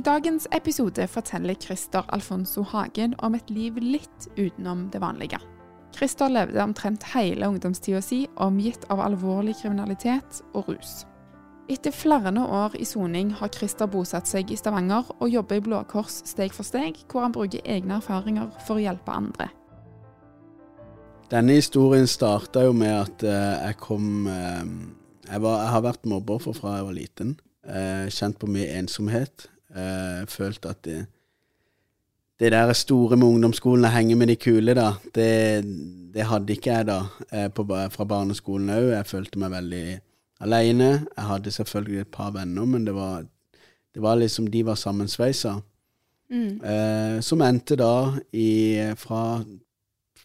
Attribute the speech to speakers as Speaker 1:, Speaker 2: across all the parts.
Speaker 1: I dagens episode forteller Christer Alfonso Hagen om et liv litt utenom det vanlige. Christer levde omtrent hele ungdomstida si omgitt av alvorlig kriminalitet og rus. Etter flere år i soning har Christer bosatt seg i Stavanger og jobber i Blå Kors steg for steg, hvor han bruker egne erfaringer for å hjelpe andre.
Speaker 2: Denne historien starta jo med at eh, jeg kom eh, jeg, var, jeg har vært mobber fra jeg var liten. Eh, kjent på mye ensomhet. Eh, følt at det, det der store med ungdomsskolen, og henge med de kule, da, det, det hadde ikke jeg da eh, på, fra barneskolen òg. Jeg følte meg veldig aleine. Jeg hadde selvfølgelig et par venner, men det var, det var liksom de var sammensveisa. Eh, som endte da i fra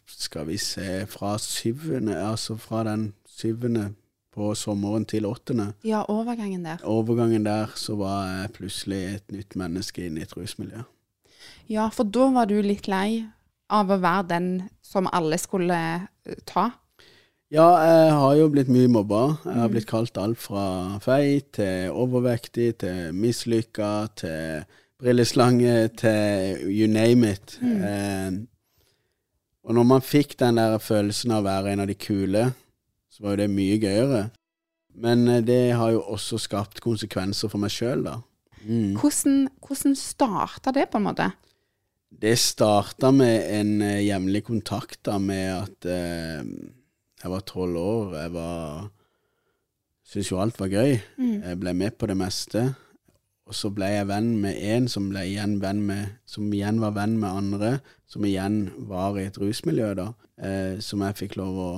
Speaker 2: skal vi se, fra syvende, altså fra den syvende på sommeren til åttende.
Speaker 1: Ja, overgangen der.
Speaker 2: Overgangen der så var jeg plutselig et nytt menneske inne i et rusmiljø.
Speaker 1: Ja, for da var du litt lei av å være den som alle skulle eh, ta.
Speaker 2: Ja, jeg har jo blitt mye mobba. Jeg har blitt kalt alt fra feit til overvektig til mislykka til brilleslange til you name it. Eh, og når man fikk den der følelsen av å være en av de kule, så var jo det mye gøyere. Men eh, det har jo også skapt konsekvenser for meg sjøl, da. Mm.
Speaker 1: Hvordan, hvordan starta det, på en måte?
Speaker 2: Det starta med en eh, jevnlig kontakt da, med at eh, jeg var tolv år. Jeg var Syntes jo alt var gøy. Jeg ble med på det meste. Og så ble jeg venn med en som, som igjen var venn med andre, som igjen var i et rusmiljø, da. Eh, som jeg fikk lov å,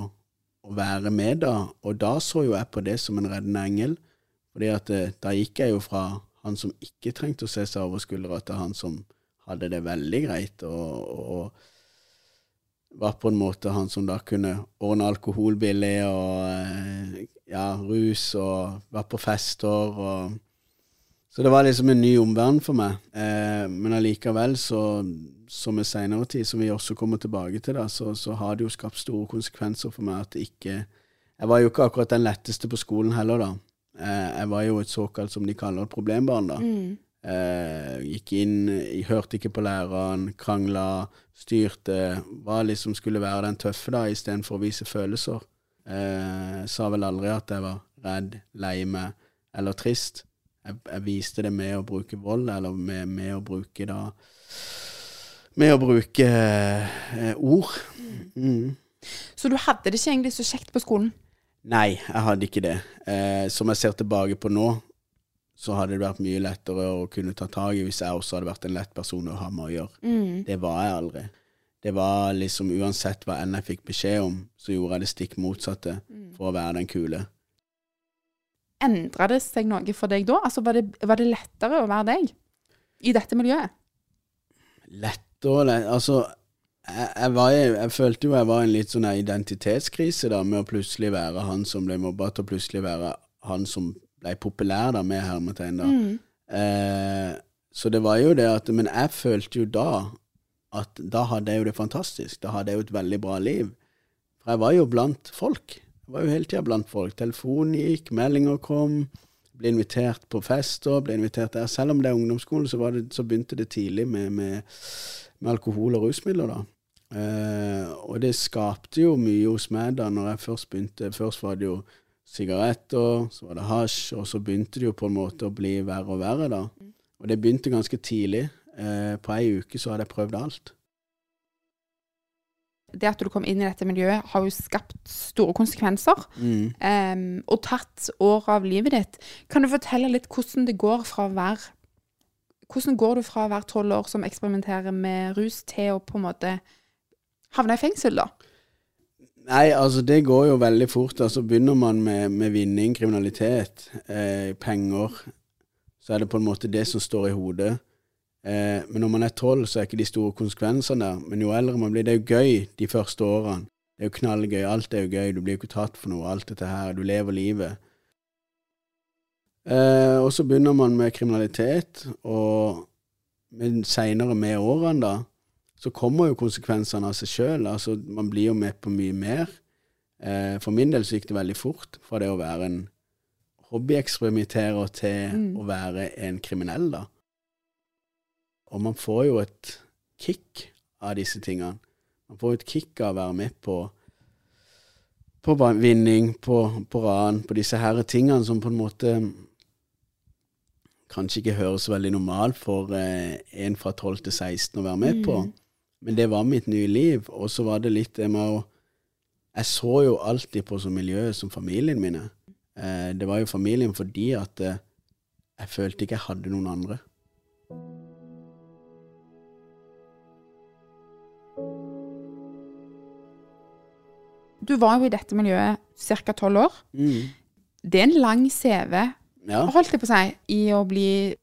Speaker 2: å være med, da. Og da så jo jeg på det som en reddende engel. Fordi at eh, da gikk jeg jo fra han som ikke trengte å se seg over skuldra, til han som hadde det veldig greit, og, og var på en måte han som da kunne ordne alkohol billig, og eh, ja, rus, og var på fester, og Så det var liksom en ny omverden for meg. Eh, men allikevel, så, som i seinere tid, som vi også kommer tilbake til, da, så, så har det jo skapt store konsekvenser for meg at ikke Jeg var jo ikke akkurat den letteste på skolen heller, da. Eh, jeg var jo et såkalt, som de kaller et problembarn, da. Eh, gikk inn, hørte ikke på læreren, krangla, styrte. Hva liksom skulle være den tøffe, da, istedenfor å vise følelser. Eh, sa vel aldri at jeg var redd, lei meg eller trist. Jeg, jeg viste det med å bruke vold, eller med, med å bruke da Med å bruke eh, ord. Mm.
Speaker 1: Så du hadde det ikke egentlig så kjekt på skolen?
Speaker 2: Nei, jeg hadde ikke det. Eh, som jeg ser tilbake på nå, så hadde det vært mye lettere å kunne ta tak i hvis jeg også hadde vært en lett person å ha med å gjøre. Det var jeg aldri. Det var liksom uansett hva enn jeg fikk beskjed om, så gjorde jeg det stikk motsatte for å være den kule.
Speaker 1: Endra det seg noe for deg da? Altså, var det, var det lettere å være deg i dette miljøet?
Speaker 2: lettere lett, Altså, jeg, jeg, var, i- jeg følte jo jeg var i en litt sånn identitetskrise da, med å plutselig være han som ble mobba, til å plutselig være han som ble populær, da, med hermetegn, da. Eh, så det var jo det at Men jeg følte jo da at da hadde jeg jo det fantastisk. Da hadde jeg jo et veldig bra liv. For jeg var jo blant folk. Jeg var jo hele tida blant folk. Telefonen gikk, meldinger kom. Ble invitert på fester, ble invitert der. Selv om det er ungdomsskole, så, var det, så begynte det tidlig med, med, med alkohol og rusmidler, da. Eh, og det skapte jo mye hos meg da når jeg først begynte. Først var det jo sigaretter, så var det hasj, og så begynte det jo på en måte å bli verre og verre, da. Og det begynte ganske tidlig. Eh, på ei uke så hadde jeg prøvd alt.
Speaker 1: Det at du kom inn i dette miljøet, har jo skapt store konsekvenser.
Speaker 2: Mm.
Speaker 1: Um, og tatt år av livet ditt. Kan du fortelle litt hvordan det går fra å være Hvordan går du fra å være tolv år som eksperimenterer med rus, til å på en måte havne i fengsel, da?
Speaker 2: Nei, altså det går jo veldig fort. Altså Begynner man med, med vinning, kriminalitet, eh, penger, så er det på en måte det som står i hodet. Eh, men når man er tolv, så er ikke de store konsekvensene der. Men jo eldre man blir, det er jo gøy de første årene. Det er jo knallgøy. Alt er jo gøy. Du blir jo ikke tatt for noe. Alt dette her. Du lever livet. Eh, og så begynner man med kriminalitet, og seinere med årene, da, så kommer jo konsekvensene av seg sjøl. Altså, man blir jo med på mye mer. Eh, for min del så gikk det veldig fort fra det å være en hobbyeksperimenterer til mm. å være en kriminell, da. Og man får jo et kick av disse tingene. Man får jo et kick av å være med på på vinning, på, på ran, på disse her tingene som på en måte kanskje ikke høres veldig normalt for eh, en fra 12 til 16 å være med mm. på. Men det var mitt nye liv. Og så var det litt det med å Jeg så jo alltid på som miljøet som familien mine. Eh, det var jo familien fordi at eh, jeg følte ikke jeg hadde noen andre.
Speaker 1: Du var jo i dette miljøet ca. tolv år. Mm. Det er en lang CV, ja. holdt jeg på å si, i å bli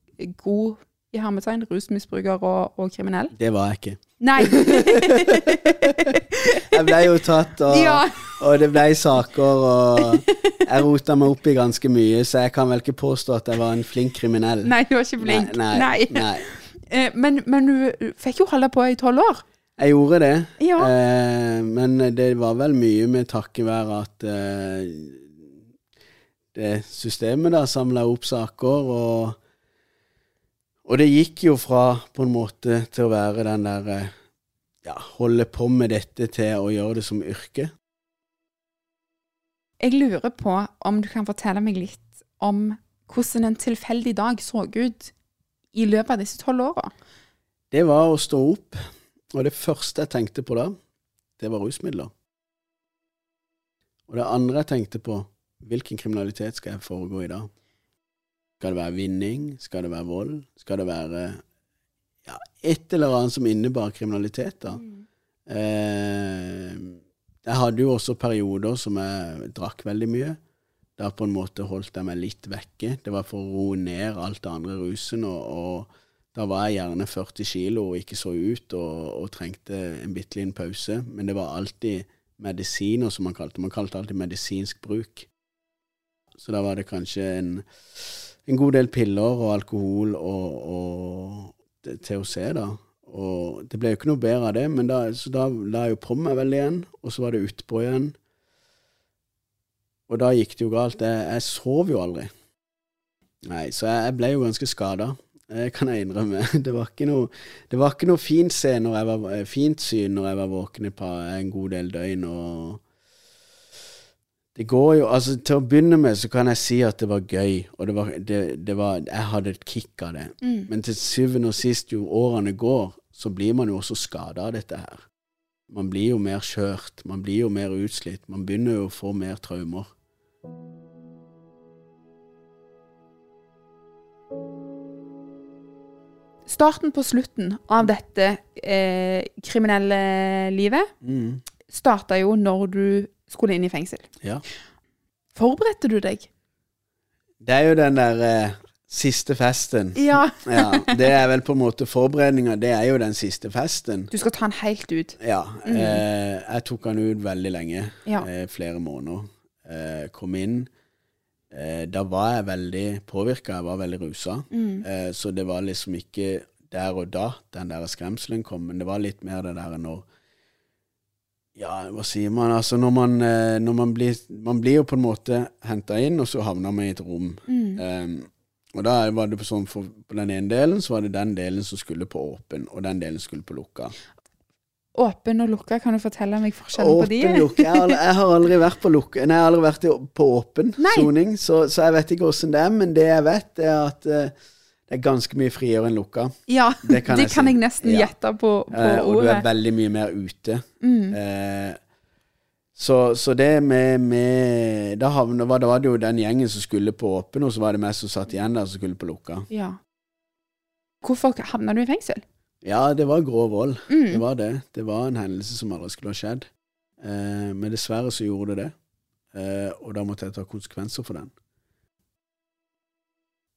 Speaker 1: god i hermetegn, rusmisbruker og, og, kriminell?
Speaker 2: Det var jeg ikke.
Speaker 1: Nei.
Speaker 2: jeg ble jo tatt, og, ja. og, det ble saker, og jeg rota meg opp i ganske mye, så jeg kan vel ikke påstå at jeg var en flink kriminell.
Speaker 1: Nei, du var ikke flink. Nei. nei, nei. nei. men, men, du fikk jo holde på i tolv år.
Speaker 2: Jeg gjorde det, ja. eh, men det var vel mye med takket være at eh, det systemet da samla opp saker, og og det gikk jo fra på en måte til å være den der eh, ja, holde på med dette til å gjøre det som yrke.
Speaker 1: Jeg lurer på om du kan fortelle meg litt om hvordan en tilfeldig dag så ut i løpet av disse tolv åra?
Speaker 2: Det var å stå opp, og det første jeg tenkte på da, det var rusmidler. Og det andre jeg tenkte på, hvilken kriminalitet skal jeg foregå i dag? Skal det være vinning? Skal det være vold? Skal det være ja, et eller annet som innebar kriminalitet, da? Mm. Eh, jeg hadde jo også perioder som jeg drakk veldig mye. Da på en måte holdt jeg meg litt vekke. Det var for å roe ned alt det andre rusen. Og, og, da var jeg gjerne 40 kilo og ikke så ut og, og trengte en bitte liten pause. Men det var alltid medisiner, som man kalte Man kalte alltid medisinsk bruk. Så da var det kanskje en en god del piller og alkohol og, og THC, da. Og det ble jo ikke noe bedre av det, men da, så da la jeg jo på meg veldig igjen, og så var det utpå igjen. Og da gikk det jo galt. Jeg, jeg sov jo aldri. Nei, så jeg, jeg ble jo ganske skada. Kan jeg innrømme. Det var ikke noe, det var ikke noe fint, se når jeg var, fint syn når jeg var våken et par, en god del døgn. og det går jo Altså, til å begynne med så kan jeg si at det var gøy, og det var, det, det var Jeg hadde et kick av det. Mm. Men til syvende og sist, jo årene går, så blir man jo også skada av dette her. Man blir jo mer skjørt, man blir jo mer utslitt, man begynner jo å få mer traumer.
Speaker 1: Starten på slutten av dette eh, kriminelle livet mm. starta jo når du skulle inn i fengsel.
Speaker 2: Ja.
Speaker 1: Forberedte du deg?
Speaker 2: Det er jo den der eh, siste festen.
Speaker 1: Ja.
Speaker 2: ja. Det er vel på en måte forberedninga. Det er jo den siste festen.
Speaker 1: Du skal ta den helt ut?
Speaker 2: Ja. Mm. Eh, jeg tok den ut veldig lenge. Ja. Eh, flere måneder. Eh, kom inn. Eh, da var jeg veldig påvirka. Jeg var veldig rusa. Mm. Eh, så det var liksom ikke der og da den der skremselen kom, men det var litt mer det der når ja, hva sier man? Altså, når man, eh, når man blir Man blir jo på en måte henta inn, og så havner man i et rom. Mm. Um, og da var det sånn for, på den ene delen så var det den delen som skulle på åpen, og den delen skulle på lukka.
Speaker 1: Åpen og lukka, kan du fortelle meg forskjellen på de?
Speaker 2: Åpen, lukka. Jeg, har, jeg har aldri vært på lukka Nei, jeg har aldri vært på åpen soning, så, så, jeg vet ikke åssen det er. Men det jeg vet, er at uh, det er ganske mye friere enn lukka.
Speaker 1: Ja, det kan, det jeg, kan jeg, nesten ja. gjette på, på uh,
Speaker 2: og ordet. Du er veldig mye mer ute. Mm. Uh, så, så, det med, med Da havne, var, det, var det jo den gjengen som skulle på åpen, og så var det meg som satt igjen der som skulle på lukka.
Speaker 1: Ja. Hvorfor havna du i fengsel?
Speaker 2: Ja, det var grov vold. Mm. Det var det. Det var en hendelse som aldri skulle ha skjedd. Eh, men dessverre så gjorde det det. Eh, og da måtte jeg ta konsekvenser for den.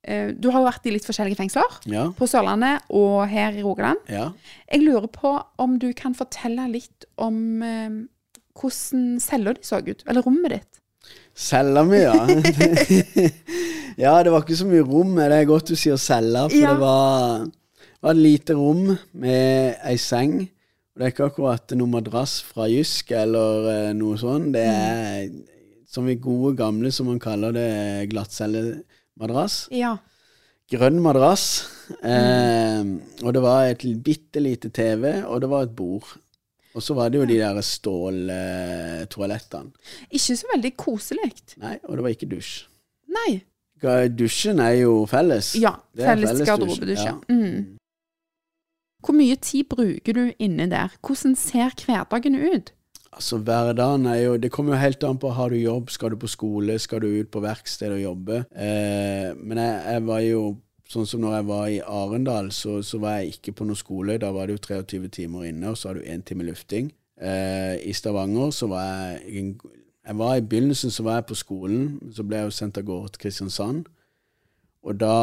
Speaker 1: Eh, Du har jo vært i litt forskjellige fengsler.
Speaker 2: Ja,
Speaker 1: På Sørlandet og her i Rogaland.
Speaker 2: ja.
Speaker 1: Jeg lurer på om du kan fortelle litt om eh, hvordan cella di så ut, eller rommet ditt.
Speaker 2: Cella mi, ja. ja, det var ikke så mye rom. men Det er godt du sier cella, for
Speaker 1: Ja.
Speaker 2: det var, var et lite rom med ei seng. Og det er ikke akkurat noe madrass fra Jysk eller eh, noe sånt. Det er som i gode gamle, som man kaller det, glattcellemadrass.
Speaker 1: Ja.
Speaker 2: Grønn madrass. Eh, og det var et bitte lite TV, og det var et bord. Og så var det jo de der ståltoalettene.
Speaker 1: Ikke så veldig koselig.
Speaker 2: Nei, og det var ikke dusj.
Speaker 1: Nei.
Speaker 2: Dusjen er jo felles.
Speaker 1: Ja. Felles
Speaker 2: felles
Speaker 1: garderobedusj. Ja. Mm. Hvor mye tid bruker du inne der? Hvordan ser hverdagen ut?
Speaker 2: Altså, hverdagen er jo Det kommer jo helt an på har du jobb, skal du på skole, skal du ut på verksted og jobbe. Eh, men jeg, jeg var jo Sånn som når jeg var i Arendal, så, så var jeg ikke på noe skole. Da var det jo 23 timer inne, og så har du én time lufting. Eh, I Stavanger så var jeg jeg var I begynnelsen så var jeg på skolen, så ble jeg jo sendt av gårde til Kristiansand. Og da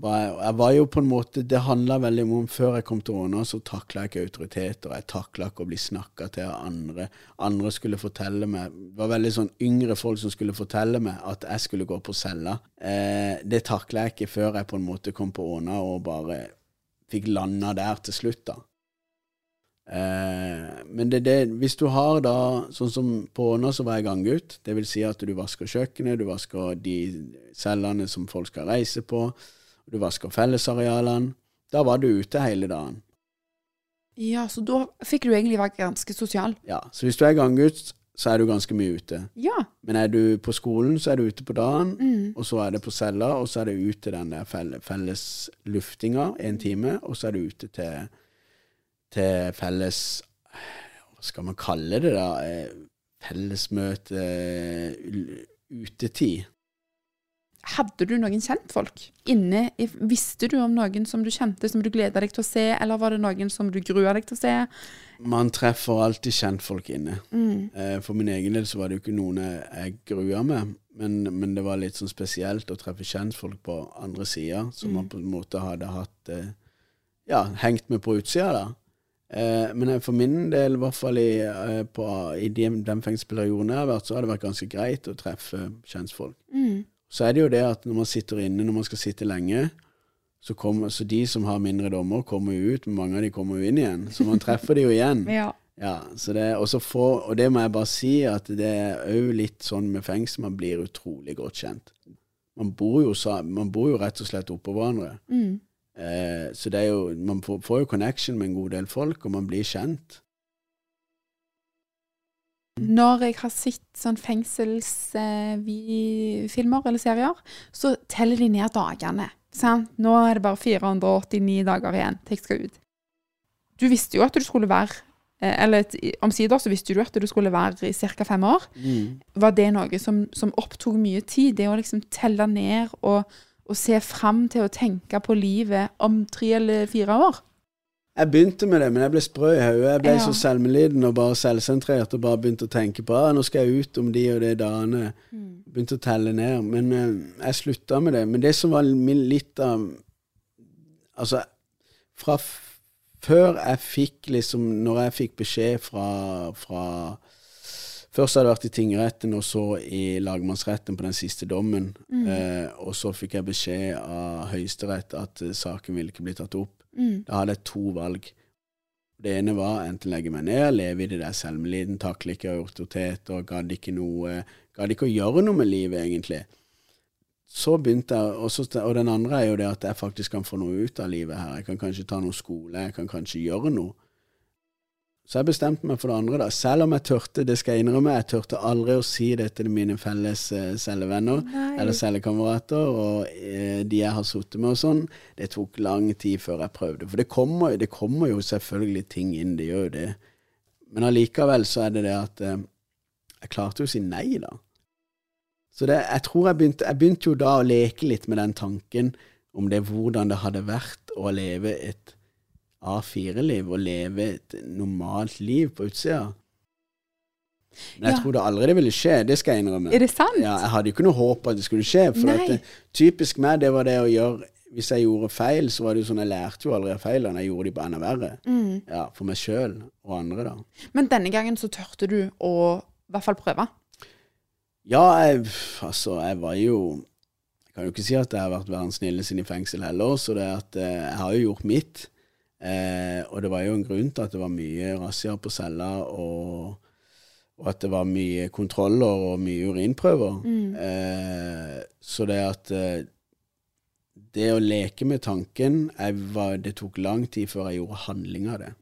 Speaker 2: var jeg Jeg var jo på en måte Det handla veldig om Før jeg kom til Åna, så takla jeg ikke autoriteter. Jeg takla ikke å bli snakka til av andre. Andre skulle fortelle meg Det var veldig sånn yngre folk som skulle fortelle meg at jeg skulle gå på cella. Eh, det takla jeg ikke før jeg på en måte kom på Åna og bare fikk landa der til slutt, da. Eh, men det, det, hvis du har da, sånn som på Åna, så var jeg ganggutt. Det vil si at du vasker kjøkkenet, du vasker de cellene som folk skal reise på, du vasker fellesarealene. Da var du ute hele dagen.
Speaker 1: Ja, så da fikk du egentlig være ganske sosial.
Speaker 2: Ja, Så hvis du er ganggutt, så er du ganske mye ute.
Speaker 1: Ja.
Speaker 2: Men er du på skolen, så er du ute på dagen,
Speaker 1: Mm.
Speaker 2: og så er det på cella, og så er det ute den der felle- felles luftinga en time, og så er du ute til, til felles Hva skal man kalle det, da? Eh, Fellesmøte Utetid.
Speaker 1: Hadde du noen kjentfolk inne? Visste du om noen som du kjente, som du gleda deg til å se, eller var det noen som du grua deg til å se?
Speaker 2: Man treffer alltid kjentfolk inne.
Speaker 1: Mm.
Speaker 2: Eh, For min egen del så var det jo ikke noen jeg, grua med, men, men det var litt sånn spesielt å treffe kjentfolk på andre sida, som man på en måte hadde hatt eh, Ja, hengt med på utsida, da. Eh, men for min del, i hvert fall i, eh, på, i de, den fengselsperioden jeg har vært, så har det vært ganske greit å treffe kjentfolk.
Speaker 1: Mm.
Speaker 2: Så er det jo det at når man sitter inne, når man skal sitte lenge, så, kommer, så de som har mindre dommer, kommer jo ut, men mange av de kommer jo inn igjen. Så man treffer de jo igjen.
Speaker 1: Ja.
Speaker 2: Ja, så det, og, og det må jeg bare si, at det er òg litt sånn med fengsel, man blir utrolig godt kjent. Man bor jo, man bor jo rett og slett oppå hverandre.
Speaker 1: Mm.
Speaker 2: Eh, så det er jo, man får, får jo connection med en god del folk, og man blir kjent.
Speaker 1: Når jeg har sett sånn fengselsfilmer eller serier, så teller de ned dagene. Sant? Nå er det bare 489 dager igjen til jeg skal ut. Du visste jo at du skulle være eh, Eller omsider så visste du at du skulle være i ca. fem år. Var det noe som, som opptok mye tid? Det å liksom telle ned og, og se fram til å tenke på livet om tre eller fire år?
Speaker 2: Jeg begynte med det, men jeg ble sprø i hodet. Jeg ble
Speaker 1: Ja.
Speaker 2: så selvmedliden og bare selvsentrert og bare begynte å tenke på ah, nå skal jeg ut om de og de dagene. Begynte å telle ned. Men uh, jeg slutta med det. Men det som var litt av Altså, fra før jeg fikk liksom Når jeg fikk beskjed fra, fra Først hadde jeg vært i tingretten, og så i lagmannsretten på den siste dommen. Eh, og så fikk jeg beskjed av Høyesterett at eh, saken ville ikke bli tatt opp. Da hadde jeg to valg. Det ene var enten legge meg ned, leve i det der selvmeliden, takle ikke autoritet og gadd ikke noe Gadd ikke å gjøre noe med livet, egentlig. Så begynte jeg, og, så, og den andre er jo det at jeg faktisk kan få noe ut av livet her. Jeg kan kanskje ta noe skole, jeg kan kanskje gjøre noe. Så jeg bestemte meg for det andre, da. Selv om jeg tørte, det skal jeg innrømme, jeg tørte aldri å si det til mine felles eh, cellevenner eller cellekamerater og eh, de jeg har sittet med og sånn. Det tok lang tid før jeg prøvde. For det kommer, det kommer jo selvfølgelig ting inn, det gjør jo det. Men allikevel så er det det at eh, jeg klarte jo å si nei, da. Så det, jeg tror jeg begynte, jeg begynte jo da å leke litt med den tanken om det hvordan det hadde vært å leve et A4-liv, og leve et normalt liv på utsida. Men jeg
Speaker 1: Ja.
Speaker 2: trodde aldri det ville skje, det skal jeg innrømme.
Speaker 1: Er det sant?
Speaker 2: Ja, jeg hadde jo ikke noe håp at det skulle skje. For at det, typisk meg, det var det å gjøre Hvis jeg gjorde feil, så var det jo sånn Jeg lærte jo aldri av feilene. Jeg gjorde de bare enda verre.
Speaker 1: Mm.
Speaker 2: Ja, For meg sjøl og andre, da.
Speaker 1: Men denne gangen så tørte du å i hvert fall prøve.
Speaker 2: Ja, jeg, altså, jeg var jo Jeg kan jo ikke si at jeg har vært verdens snilleste i fengsel heller, så det at eh, jeg har jo gjort mitt. Eh, og det var jo en grunn til at det var mye razziaer på cella, og, og at det var mye kontroller og mye urinprøver. Eh, så det at eh, Det å leke med tanken var, Det tok lang tid før jeg gjorde handling av det.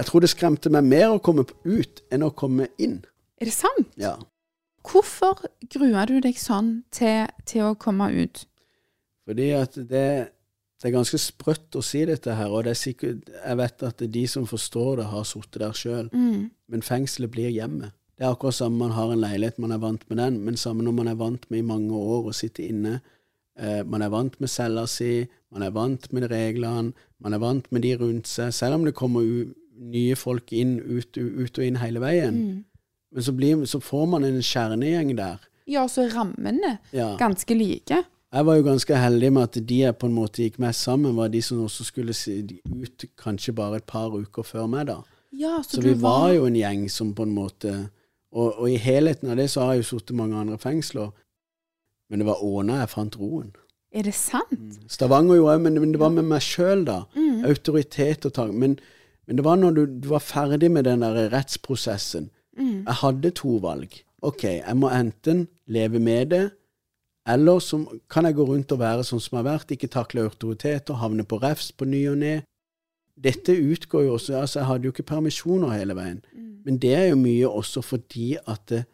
Speaker 2: Jeg tror det skremte meg mer å komme ut enn å komme inn.
Speaker 1: Er det sant?
Speaker 2: Ja.
Speaker 1: Hvorfor gruer du deg sånn til, til å komme ut?
Speaker 2: Fordi at det, det er ganske sprøtt å si dette her, og det er sikkert, jeg vet at de som forstår det, har sittet der sjøl. Men fengselet blir hjemmet. Det er akkurat samme man har en leilighet, man er vant med den, men samme når man er vant med i mange år å sitte inne. Eh, man er vant med cella si, man er vant med reglene, man er vant med de rundt seg, selv om det kommer nye folk inn, ut, ut og inn hele veien. Men så, blir, så får man en kjernegjeng der.
Speaker 1: Ja, så er rammene
Speaker 2: Ja.
Speaker 1: ganske like.
Speaker 2: Jeg var jo ganske heldig med at de jeg på en måte gikk mest sammen, var de som også skulle ut kanskje bare et par uker før meg, da.
Speaker 1: Ja, så,
Speaker 2: Så vi var jo en gjeng som på en måte Og, og i helheten av det så har jeg jo sittet mange andre fengsler, men det var Åna jeg fant roen.
Speaker 1: Er det sant?
Speaker 2: Stavanger jo òg, men, men det var med meg sjøl, da.
Speaker 1: Mm.
Speaker 2: Autoritet og tak. Men, men det var når du, du var ferdig med den der rettsprosessen.
Speaker 1: Mm.
Speaker 2: Jeg hadde to valg. Ok, jeg må enten leve med det, eller så kan jeg gå rundt og være sånn som jeg har vært, ikke takle autoritet og havne på refs på ny og ne. Dette utgår jo også Altså, jeg hadde jo ikke permisjoner hele veien. Men det er jo mye også fordi at eh,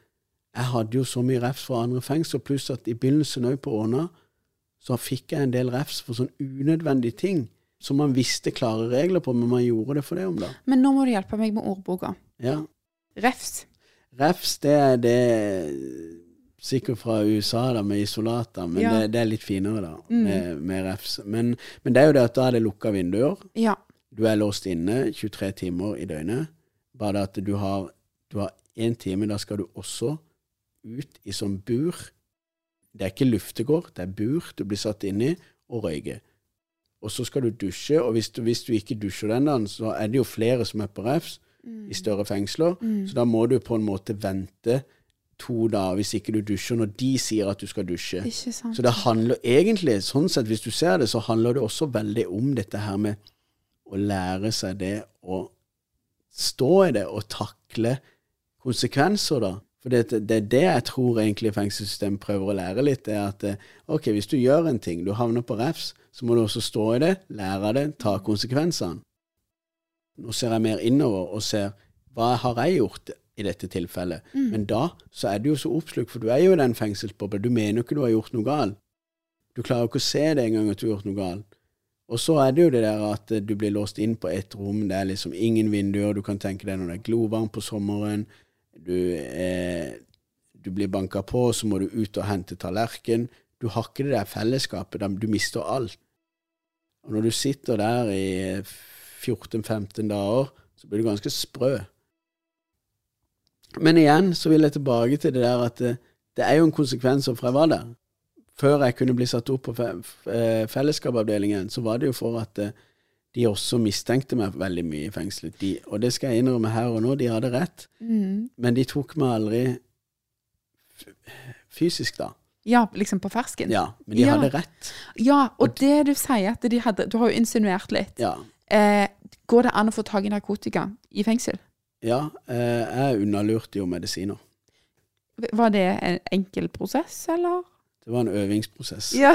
Speaker 2: jeg hadde jo så mye refs fra andre fengsler, pluss at i begynnelsen òg på Åna, så fikk jeg en del refs for sånn unødvendige ting som man visste klare regler på, men man gjorde det for det om da.
Speaker 1: Men nå må du hjelpe meg med ordboka.
Speaker 2: Ja.
Speaker 1: Refs.
Speaker 2: Refs, det er det Sikkert fra USA, da, med isolater, men
Speaker 1: Ja. Mm.
Speaker 2: det, det er litt finere, da, med, med refs. Men, men det er jo det at da er det lukka vinduer.
Speaker 1: Ja.
Speaker 2: Du er låst inne 23 timer i døgnet. Bare at du har du har én time, da skal du også ut i sånn bur. Det er ikke luftegård, det er bur du blir satt inn i, og røyke. Og så skal du dusje, og hvis du, hvis du ikke dusjer den dagen, så er det jo flere som er på refs i større fengsler, så da må du på en måte vente to dager hvis ikke du dusjer når de sier at du skal dusje. Så det handler egentlig, sånn sett, hvis du ser det, så handler det også veldig om dette her med å lære seg det å stå i det og takle konsekvenser, da. For det, det er det jeg tror egentlig fengselssystemet prøver å lære litt, det er at eh, ok, hvis du gjør en ting, du havner på refs, så må du også stå i det, lære det, ta konsekvensene. Nå ser jeg mer innover og ser hva har jeg gjort i dette tilfellet. Men da så er du jo så oppslukt, for du er jo i den fengselsbobla. Du mener jo ikke du har gjort noe galt. Du klarer jo ikke å se det engang at du har gjort noe galt. Og så er det jo det der at du blir låst inn på ett rom, det er liksom ingen vinduer, du kan tenke deg når det er glovarmt på sommeren, du, eh, du blir banka på, så må du ut og hente tallerken. Du har ikke det der fellesskapet, du mister alt. Og når du sitter der i 14-15 dager, så blir du ganske sprø. Men igjen så vil jeg tilbake til det der at det, det er jo en konsekvens for jeg var der. Før jeg kunne bli satt opp på fe eh, fellesskapavdelingen, så var det jo for at eh, de også mistenkte meg veldig mye i fengselet. De, og det skal jeg innrømme her og nå, de hadde rett.
Speaker 1: Mm.
Speaker 2: Men de tok meg aldri fysisk, da.
Speaker 1: Ja, liksom på fersken.
Speaker 2: Ja, men de
Speaker 1: Ja.
Speaker 2: hadde rett.
Speaker 1: Ja, og det du sier at de hadde Du har jo insinuert litt.
Speaker 2: Ja.
Speaker 1: Eh, går det an å få tak i narkotika i fengsel?
Speaker 2: ja eh, jeg unnalurte jo medisiner.
Speaker 1: Var det en enkel prosess, eller?
Speaker 2: Det var en øvingsprosess.
Speaker 1: Ja.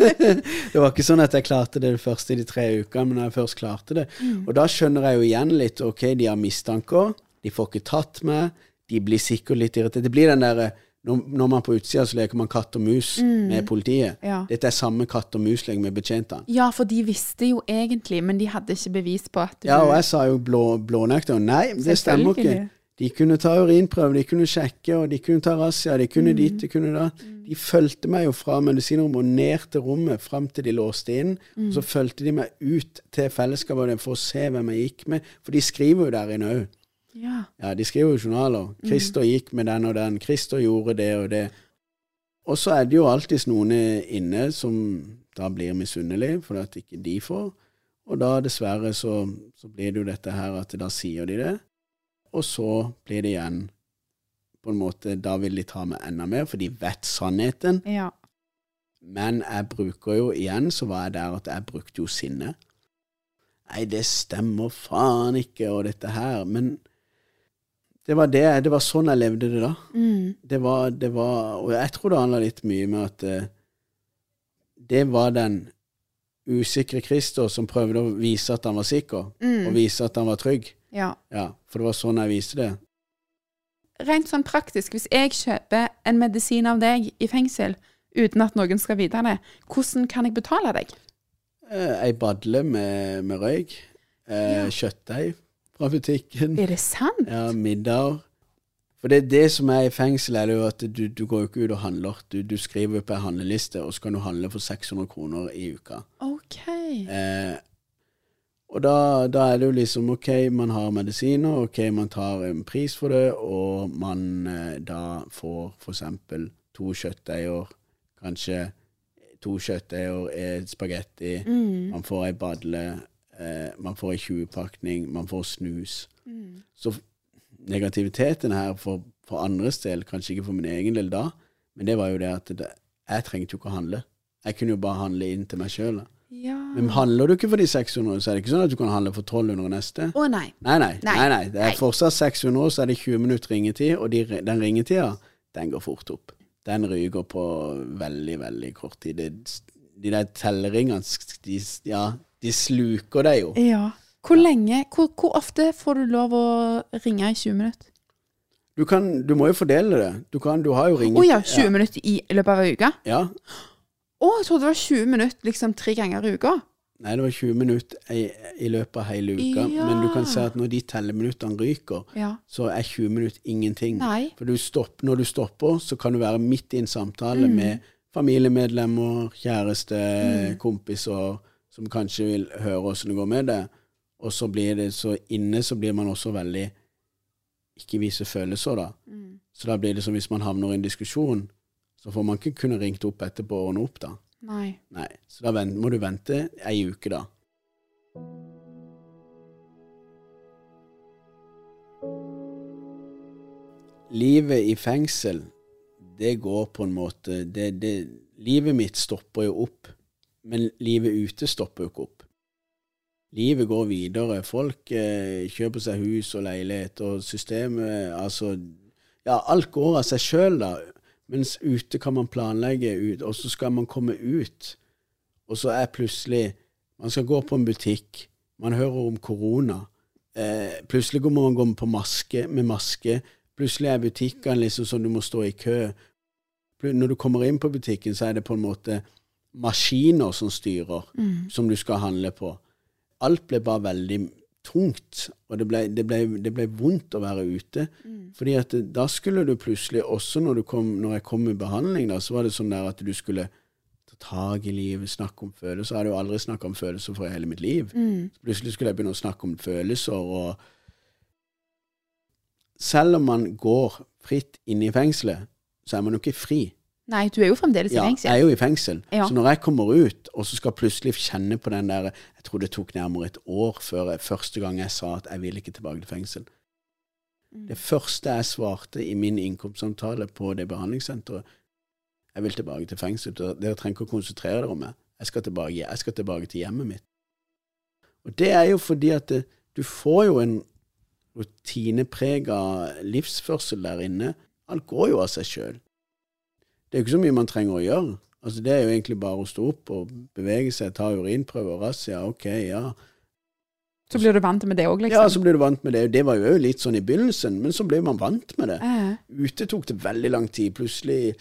Speaker 2: det var ikke sånn at jeg klarte det første i de tre ukene, men når jeg først klarte det Og da skjønner jeg jo igjen litt Ok, de har mistanker, de får ikke tatt meg, de blir sikkert litt irritert. Det blir den derre når, når man er på utsida, så leker man katt og mus med politiet.
Speaker 1: Ja.
Speaker 2: Dette er samme katt og mus-lek med betjentene.
Speaker 1: ja, for de visste jo egentlig, men de hadde ikke bevis på at
Speaker 2: Ja, og jeg sa jo blå, blånekter. Nei, det stemmer ikke. De kunne ta urinprøve, de kunne sjekke, og de kunne ta razzia, de kunne dit, de kunne da. De fulgte meg jo fra medisinrommet og ned til rommet fram til de låste inn. Og så fulgte de meg ut til fellesskapet for å se hvem jeg gikk med. For de skriver jo der inne òg.
Speaker 1: Ja.
Speaker 2: Ja, de skriver jo journaler. 'Christer gikk med den og den', 'Christer gjorde det og det'. Og så er det jo alltids noen inne som da blir misunnelige fordi at ikke de får. Og da dessverre så, så blir det jo dette her at da sier de det, og så blir det igjen på en måte Da vil de ta med enda mer, for de vet sannheten.
Speaker 1: ja.
Speaker 2: Men jeg bruker jo igjen, så var jeg der at jeg brukte jo sinne. Nei, det stemmer faen ikke, og dette her. Men det var det, det var sånn jeg levde det da.
Speaker 1: Mm.
Speaker 2: Det var, det var Og jeg tror det handla litt mye med at uh, det var den usikre Christer som prøvde å vise at han var sikker,
Speaker 1: Mm.
Speaker 2: og vise at han var trygg.
Speaker 1: ja.
Speaker 2: Ja, for det var sånn jeg viste det.
Speaker 1: Rent sånn praktisk, hvis jeg kjøper en medisin av deg i fengsel uten at noen skal vite det, hvordan kan jeg betale deg?
Speaker 2: Eh, ei badle med, med røyk, eh,
Speaker 1: Ja.
Speaker 2: kjøttdeig fra butikken,
Speaker 1: Er det sant?
Speaker 2: ja, middag. For det, det som er i fengsel, er det jo at du, du går jo ikke ut og handler. Du, du skriver på en handleliste, og så kan du handle for 600 kroner i uka.
Speaker 1: OK.
Speaker 2: Eh, og da, da er det jo liksom OK, man har medisiner, OK, man tar en pris for det, og man eh, da får eksempel to kjøttdeiger, kanskje to kjøttdeiger, et spagetti,
Speaker 1: Mm.
Speaker 2: man får ei badle, eh, man får ei 20-pakning, man får snus.
Speaker 1: Mm.
Speaker 2: Så negativiteten her for, for andres del, kanskje ikke for min egen del da, men det var jo det at det, jeg trengte jo ikke å handle. Jeg kunne jo bare handle inn til meg sjøl.
Speaker 1: Ja.
Speaker 2: Men handler du ikke for de 600, så er det ikke sånn at du kan handle for 1200 neste.
Speaker 1: Å nei.
Speaker 2: Nei, nei.
Speaker 1: Nei.
Speaker 2: nei, nei. Det er fortsatt 600, så er det 20 minutter ringetid, og de, den ringetida, den går fort opp. Den ryker på veldig, veldig kort tid. De der telleringene, de, ja, de sluker deg jo.
Speaker 1: Ja. Hvor lenge, hvor, hvor ofte får du lov å ringe i 20 minutter?
Speaker 2: Du, kan, du må jo fordele det. Du, kan, du har jo
Speaker 1: Å
Speaker 2: ringet
Speaker 1: ja, 20 minutter i løpet av ei uke?
Speaker 2: Ja.
Speaker 1: Å, jeg trodde det var 20 minutter liksom tre ganger i uka.
Speaker 2: Nei, det var 20 minutter i, i løpet av hele uka.
Speaker 1: Ja.
Speaker 2: Men du kan se at når de telleminuttene ryker,
Speaker 1: Ja.
Speaker 2: så er 20 minutter ingenting.
Speaker 1: Nei.
Speaker 2: For du stopp, når du stopper, så kan du være midt i en samtale
Speaker 1: Mm.
Speaker 2: med familiemedlemmer, kjæreste, kompiser, som kanskje vil høre åssen det går med det. Og så blir det så inne så blir man også veldig Ikke vise følelser, da.
Speaker 1: Mm.
Speaker 2: Så da blir det som hvis man havner i en diskusjon, så får man ikke kunne ringt opp etterpå og ordne opp, da.
Speaker 1: Nei.
Speaker 2: Nei. Så da må du vente ei uke, da. Livet i fengsel, det går på en måte det, det, Livet mitt stopper jo opp, men livet ute stopper jo ikke opp. Livet går videre. Folk eh, kjøper seg hus og leilighet, og systemet Altså, ja, alt går av seg sjøl, da. Mens ute kan man planlegge ut, og så skal man komme ut. Og så er plutselig Man skal gå på en butikk, man hører om korona. Eh, plutselig må man gå på maske, med maske. Plutselig er butikkene liksom sånn du må stå i kø. Når du kommer inn på butikken, så er det på en måte maskiner som styrer, som du skal handle på. Alt ble bare veldig tungt, og det ble, det ble, det ble vondt å være ute. Fordi at da skulle du plutselig, også når, du kom, når jeg kom med behandling, da, så var det sånn der at du skulle ta tak i livet, snakke om følelser. Jeg hadde jo aldri snakket om følelser for hele mitt liv. Så plutselig skulle jeg begynne å snakke om følelser, og selv om man går fritt inn i fengselet, så er man jo ikke fri.
Speaker 1: Nei, du er jo fremdeles i
Speaker 2: Ja,
Speaker 1: fengsel.
Speaker 2: jeg er jo i fengsel.
Speaker 1: Ja.
Speaker 2: Så når jeg kommer ut, og så skal plutselig kjenne på den der Jeg tror det tok nærmere et år før jeg, første gang jeg sa at jeg vil ikke tilbake til fengsel.
Speaker 1: Mm.
Speaker 2: Det første jeg svarte i min innkomstsamtale på det behandlingssenteret Jeg vil tilbake til fengsel. Dere dere trenger ikke å konsentrere dere om meg. Jeg skal tilbake, jeg skal tilbake til hjemmet mitt. Og det er jo fordi at det, du får jo en rutineprega livsførsel der inne. Alt går jo av seg sjøl. Det er jo ikke så mye man trenger å gjøre. Altså Det er jo egentlig bare å stå opp og bevege seg, ta urinprøver, razzia, ok, ja.
Speaker 1: Så blir du vant med det òg, liksom.
Speaker 2: Ja, så blir du vant med det. Det var jo litt sånn i begynnelsen, men så ble man vant med det.
Speaker 1: Eh,
Speaker 2: Ute tok det veldig lang tid. Plutselig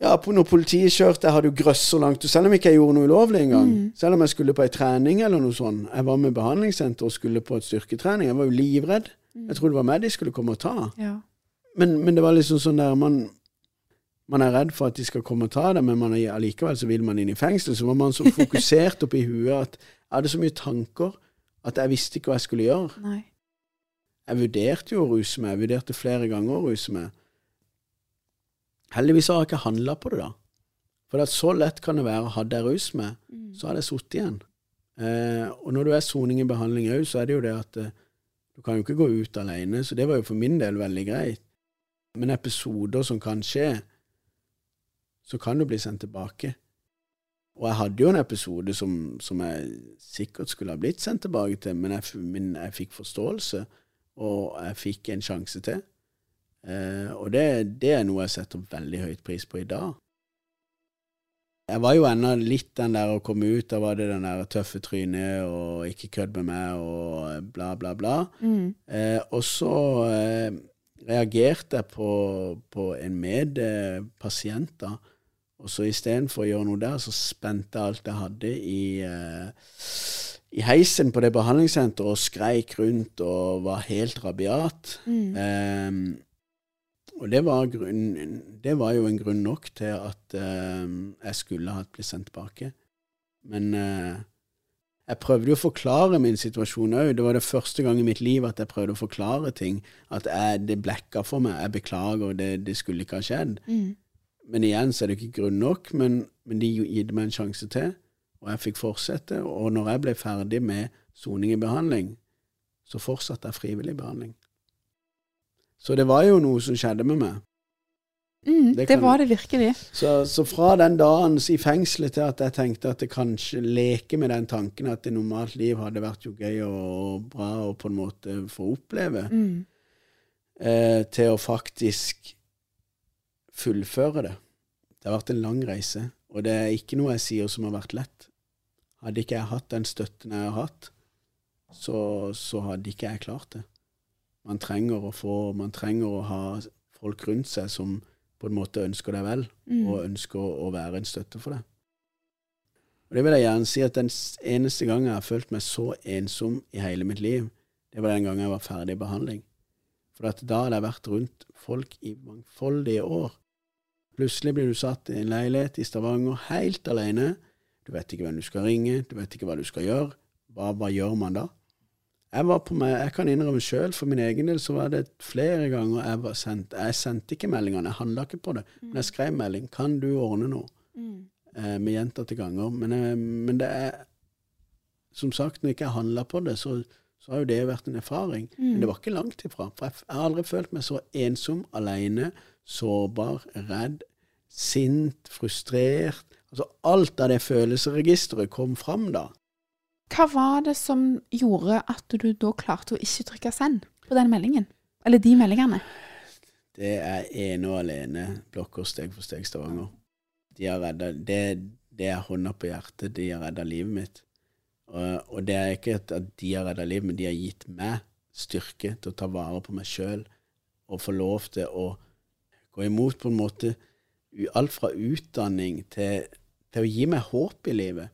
Speaker 2: Ja, på- når politiet kjørte, jeg hadde jo grøsser langt Selv om ikke jeg gjorde noe ulovlig engang. Selv om jeg skulle på ei trening eller noe sånt. Jeg var med behandlingssenter og skulle på et styrketrening. Jeg var jo livredd. Jeg trodde det var meg de skulle komme og ta.
Speaker 1: Ja.
Speaker 2: Men, men det var liksom sånn der man, man er redd for at de skal komme og ta det, men man er, allikevel så vil man inn i fengsel. Så var man så fokusert oppi huet at jeg hadde så mye tanker at jeg visste ikke hva jeg skulle gjøre.
Speaker 1: Nei.
Speaker 2: Jeg vurderte jo å ruse meg. Jeg vurderte flere ganger å ruse meg. Heldigvis har jeg ikke handla på det, da. For så lett kan det være. Hadde jeg rust meg, så hadde jeg sittet igjen. Eh, og når du er soning i behandling òg, så er det jo det at eh, du kan jo ikke gå ut alene, så det var jo for min del veldig greit. Men episoder som kan skje, så kan du bli sendt tilbake. Og jeg hadde jo en episode som, som jeg sikkert skulle ha blitt sendt tilbake til, men jeg, men jeg fikk forståelse, og jeg fikk en sjanse til. Eh, og det, det er noe jeg setter veldig høyt pris på i dag. Jeg var jo ennå litt den der å komme ut, da var det den der tøffe trynet og ikke kødd med meg og bla, bla, bla.
Speaker 1: Mm.
Speaker 2: Eh, og så eh, reagerte jeg på, på en medpasient, da. Og så istedenfor å gjøre noe der, så spente jeg alt jeg hadde i, uh, i heisen på det behandlingssenteret og skreik rundt og var helt rabiat. Eh, og det var, grunn, det var jo en grunn nok til at uh, jeg skulle ha blitt sendt tilbake. Men uh, jeg prøvde jo å forklare min situasjon òg. Det var det første gang i mitt liv at jeg prøvde å forklare ting. At jeg, det blekka for meg. Jeg beklager, det, det skulle ikke ha skjedd.
Speaker 1: Mm.
Speaker 2: Men igjen så er det ikke grunn nok. Men, men de gitt meg en sjanse til, og jeg fikk fortsette. Og når jeg ble ferdig med soning i behandling, så fortsatte jeg frivillig behandling. Så det var jo noe som skjedde med meg.
Speaker 1: Mm,
Speaker 2: Det
Speaker 1: det, var det virkelig.
Speaker 2: Så, så fra den dagen i fengselet til at jeg tenkte at det kanskje leke med den tanken at et normalt liv hadde vært jo gøy og, og bra å på en måte få oppleve,
Speaker 1: Mm.
Speaker 2: eh, til å faktisk fullføre det. Det har vært en lang reise, og det er ikke noe jeg sier som har vært lett. Hadde ikke jeg hatt den støtten jeg har hatt, så, så hadde ikke jeg klart det. Man trenger å få, man trenger å ha folk rundt seg som på en måte ønsker deg vel,
Speaker 1: Mm.
Speaker 2: og ønsker å, være en støtte for deg. Og det vil jeg gjerne si at den eneste gangen jeg har følt meg så ensom i hele mitt liv, det var den gangen jeg var ferdig i behandling. For at da hadde jeg vært rundt folk i mangfoldige år. Plutselig blir du satt i en leilighet i Stavanger helt alene. Du vet ikke hvem du skal ringe, du vet ikke hva du skal gjøre. Hva, hva gjør man da? Jeg var på meg, jeg kan innrømme sjøl, for min egen del så var det flere ganger jeg var sendt Jeg sendte ikke meldingene, jeg handla ikke på det. Men jeg skrev melding. 'Kan du ordne noe?'
Speaker 1: Mm.
Speaker 2: eh, med gjentatte ganger. Men, eh, men det er Som sagt, når jeg ikke handla på det, så, så har jo det vært en erfaring. Men det var ikke langt ifra. For jeg, jeg har aldri følt meg så ensom, alene, sårbar, redd, sint, frustrert. Altså alt av det følelsesregisteret kom fram da.
Speaker 1: Hva var det som gjorde at du da klarte å ikke trykke send på den meldingen? Eller de meldingene?
Speaker 2: Det er ene og alene blokker steg for steg Stavanger. De har redda, det, det er hånda på hjertet, de har redda livet mitt. Og, og det er ikke at de har redda livet, men de har gitt meg styrke til å ta vare på meg sjøl og få lov til å gå imot på en måte alt fra utdanning til, til å gi meg håp i livet.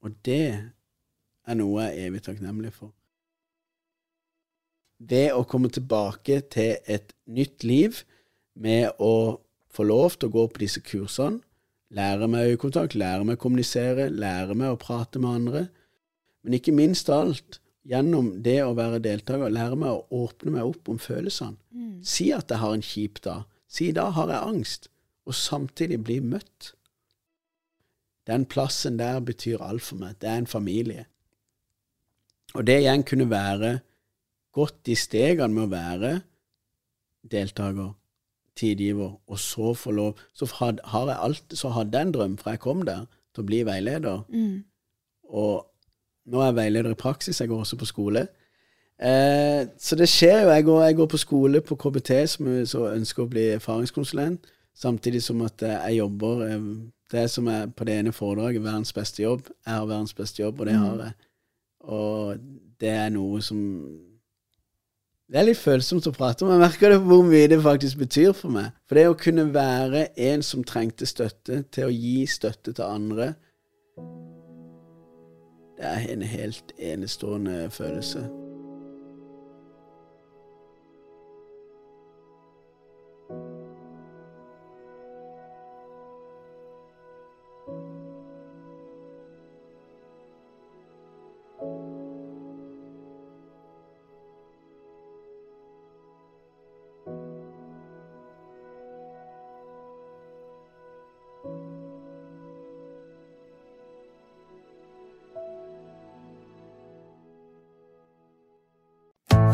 Speaker 2: Og det er noe jeg er evig takknemlig for ved å komme tilbake til et nytt liv med å få lov til å gå på disse kursene, lære meg øyekontakt, lære meg å kommunisere, lære meg å prate med andre, men ikke minst av alt, gjennom det å være deltaker, lære meg å åpne meg opp om følelsene. Si at jeg har en kjip dag. Si da har jeg angst, og samtidig bli møtt. Den plassen der betyr alt for meg. Det er en familie. Og det igjen kunne være gått i stegene med å være deltaker, tidgiver, og så få lov Så had, har jeg alt, så hadde jeg en drøm fra jeg kom der, til å bli veileder.
Speaker 1: Mm.
Speaker 2: Og nå er jeg veileder i praksis, jeg går også på skole. Eh, så det skjer jo. Jeg går, jeg går på skole på KBT, som så ønsker å bli erfaringskonsulent, samtidig som at eh, jeg jobber eh, Det som er på det ene foredraget, verdens beste jobb. Jeg har verdens beste jobb, og det har jeg. Og det er noe som Det er litt følsomt å prate om. Jeg merker det hvor mye det faktisk betyr for meg. For det å kunne være en som trengte støtte, til å gi støtte til andre, det er en helt enestående følelse.